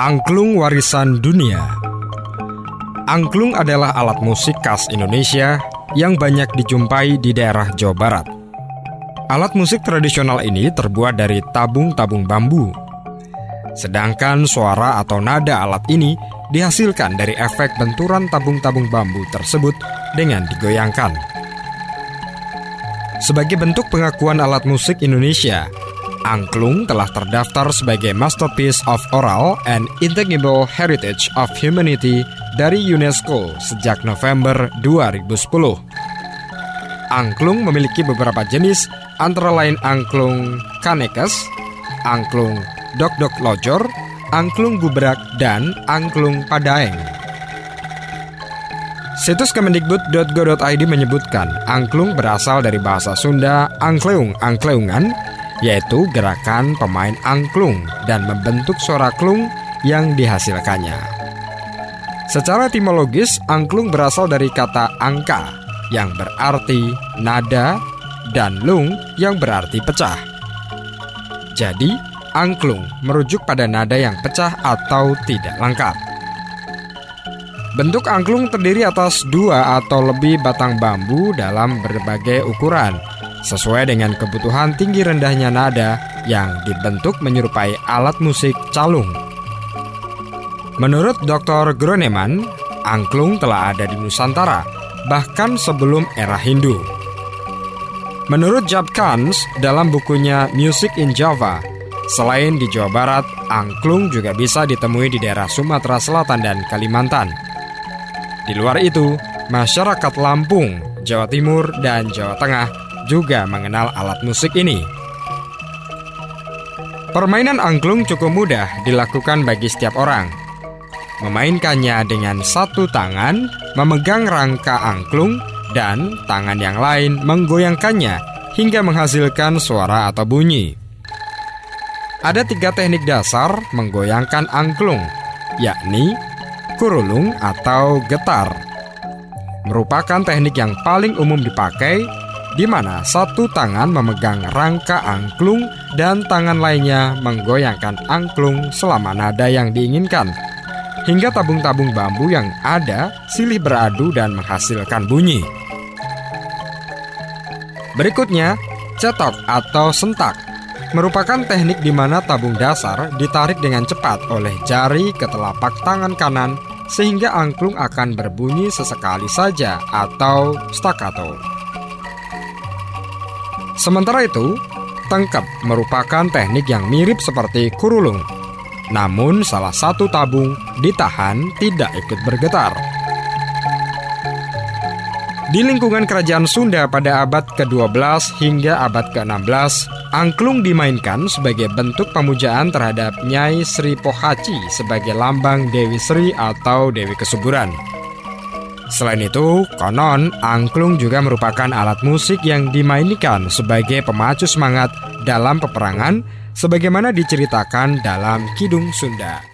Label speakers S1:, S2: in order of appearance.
S1: Angklung Warisan Dunia Angklung adalah alat musik khas Indonesia yang banyak dijumpai di daerah Jawa Barat. Alat musik tradisional ini terbuat dari tabung-tabung bambu. Sedangkan suara atau nada alat ini dihasilkan dari efek benturan tabung-tabung bambu tersebut dengan digoyangkan. Sebagai bentuk pengakuan alat musik Indonesia, Angklung telah terdaftar sebagai Masterpiece of Oral and Intangible Heritage of Humanity dari UNESCO sejak November 2010. Angklung memiliki beberapa jenis, antara lain angklung kanekes, angklung dok-dok lojor, angklung gubrak, dan angklung padaeng. Situs kemendikbud.go.id menyebutkan angklung berasal dari bahasa Sunda angkleung angkleungan yaitu gerakan pemain angklung dan membentuk suara klung yang dihasilkannya. Secara etimologis, angklung berasal dari kata angka yang berarti nada dan lung yang berarti pecah. Jadi, angklung merujuk pada nada yang pecah atau tidak lengkap. Bentuk angklung terdiri atas dua atau lebih batang bambu dalam berbagai ukuran, sesuai dengan kebutuhan tinggi rendahnya nada yang dibentuk menyerupai alat musik calung. Menurut Dr. Groneman, angklung telah ada di Nusantara, bahkan sebelum era Hindu. Menurut Jab Kans dalam bukunya Music in Java, selain di Jawa Barat, angklung juga bisa ditemui di daerah Sumatera Selatan dan Kalimantan. Di luar itu, masyarakat Lampung, Jawa Timur, dan Jawa Tengah juga mengenal alat musik ini. Permainan angklung cukup mudah dilakukan bagi setiap orang. Memainkannya dengan satu tangan memegang rangka angklung dan tangan yang lain menggoyangkannya hingga menghasilkan suara atau bunyi. Ada tiga teknik dasar menggoyangkan angklung, yakni kurulung atau getar. Merupakan teknik yang paling umum dipakai di mana satu tangan memegang rangka angklung dan tangan lainnya menggoyangkan angklung selama nada yang diinginkan. Hingga tabung-tabung bambu yang ada silih beradu dan menghasilkan bunyi. Berikutnya, cetok atau sentak merupakan teknik di mana tabung dasar ditarik dengan cepat oleh jari ke telapak tangan kanan sehingga angklung akan berbunyi sesekali saja atau staccato. Sementara itu, tengkep merupakan teknik yang mirip seperti kurulung. Namun salah satu tabung ditahan tidak ikut bergetar. Di lingkungan kerajaan Sunda pada abad ke-12 hingga abad ke-16, angklung dimainkan sebagai bentuk pemujaan terhadap Nyai Sri Pohaci sebagai lambang Dewi Sri atau Dewi Kesuburan. Selain itu, konon angklung juga merupakan alat musik yang dimainkan sebagai pemacu semangat dalam peperangan sebagaimana diceritakan dalam Kidung Sunda.